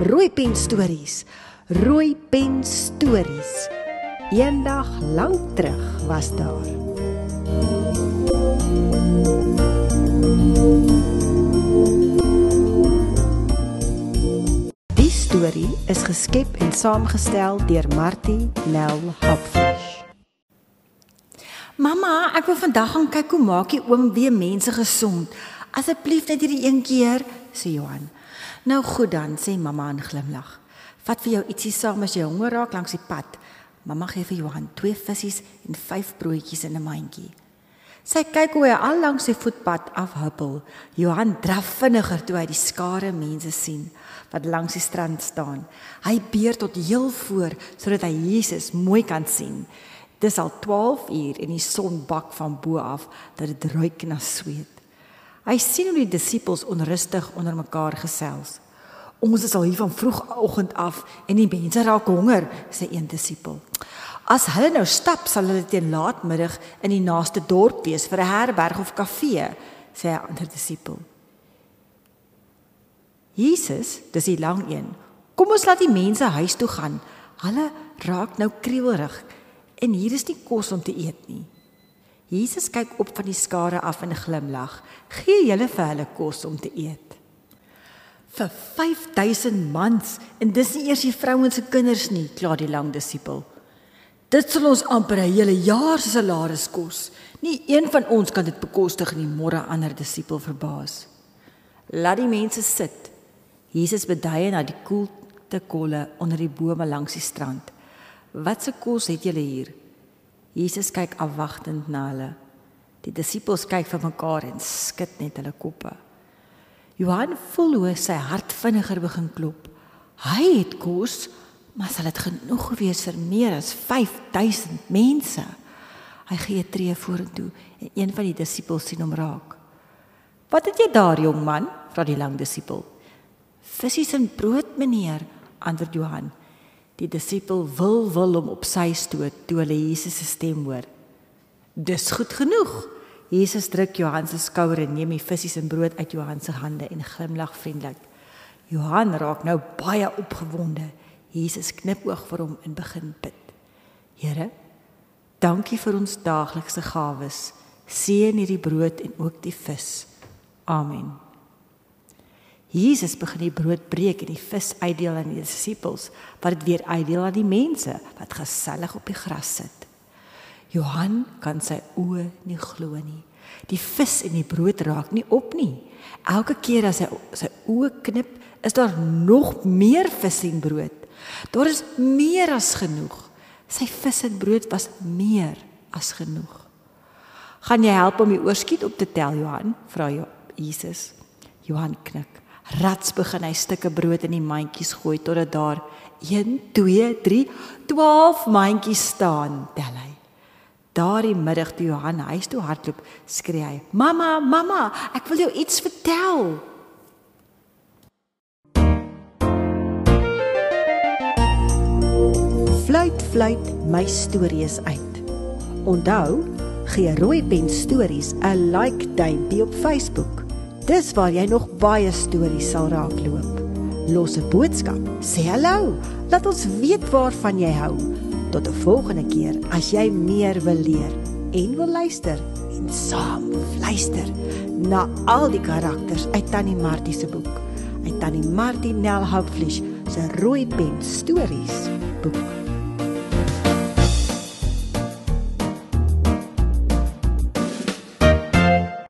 Rooi pen stories. Rooi pen stories. Eendag lank terug was daar. Die storie is geskep en saamgestel deur Martie Nel Hopfish. Mamma, ek wil vandag gaan kyk hoe maak die oom weer mense gesond. Asseblief net hierdie een keer, sê Johan. Nou goed dan, sê mamma en glimlag. Vat vir jou ietsie saam as jy honger raak langs die pad. Mamma gee vir Johan twee visse en vyf broodjies in 'n mandjie. Sy kyk hoe hy al langs sy voetpad afhuppel. Johan draf vinniger toe hy die skare mense sien wat langs die strand staan. Hy beer tot heel voor sodat hy Jesus mooi kan sien. Dis al 12 uur en die son bak van bo af dat dit ruik na sweet. Hy sien hoe die disippels onrustig onder mekaar gesels. Ons is al hier van vroegoggend af en die mense raak honger, sê een disipel. As hulle nou stap, sal hulle teen laatmiddag in die naaste dorp wees vir 'n herberg of kafee, sê 'n ander disipel. Jesus, dis die lang een. Kom ons laat die mense huis toe gaan. Hulle raak nou kriewelrig en hier is nie kos om te eet nie. Jesus kyk op van die skare af en glimlag. Gee julle vir hulle kos om te eet. Vir 5000 mans en dis nie eers die vrouens se kinders nie, kla die lang disipel. Dit sal ons amper 'n hele jaar se salaris kos. Nie een van ons kan dit bekostig nie, môre ander disipel verbaas. Laat die mense sit. Jesus beduie na die koelte kolle onder die bome langs die strand. Wat se kos het julle hier? Jesus kyk afwagtend na hulle. Die disippels kyk vir mekaar en skud net hulle koppe. Johan voel hoe sy hart vinniger begin klop. Hy het kos, maar sal dit genoeg wees vir meer as 5000 mense? Hy gee 'n tree vorentoe en een van die disippels sien hom raak. "Wat het jy daar, jong man?" vra die lang disipel. "Visse en brood, meneer," antwoord Johan. Die disipel wil wil hom op sy stoot toe hulle Jesus se stem hoor. Dis goed genoeg. Jesus druk Johan se skouer en neem die visse en brood uit Johan se hande en glimlag vriendelik. Johan raak nou baie opgewonde. Jesus knip oog vir hom en begin bid. Here, dankie vir ons daaglikse gawes. Seën hierdie brood en ook die vis. Amen. Jesus begin die brood breek en die vis uitdeel aan die disippels, wat dit weer uitdeel aan die mense wat gesellig op die gras sit. Johan kan sy oë nie glo nie. Die vis en die brood raak nie op nie. Elke keer as hy sy oë knip, is daar nog meer vis en brood. Daar is meer as genoeg. Sy vis en brood was meer as genoeg. Gaan jy help om die oorskiet op te tel, Johan? vra Jesus. Johan knik. Rats begin hy stukke brood in die mandjies gooi totdat daar 1 2 3 12 mandjies staan, tel hy. Daardie middag toe Johan huis toe hardloop, skree hy: "Mamma, mamma, ek wil jou iets vertel." Fluit, fluit, my storie is uit. Onthou, gee rooi pen stories 'n like duimpie op Facebook. Dis waar jy nog baie stories sal raakloop. Los 'n boodskap, sê hallo, laat ons weet waarvan jy hou. Tot 'n volgende keer as jy meer wil leer en wil luister en saam luister na al die karakters uit Tannie Martie se boek. Uit Tannie Martie Nel Houpfleisch se rooi pen stories boek.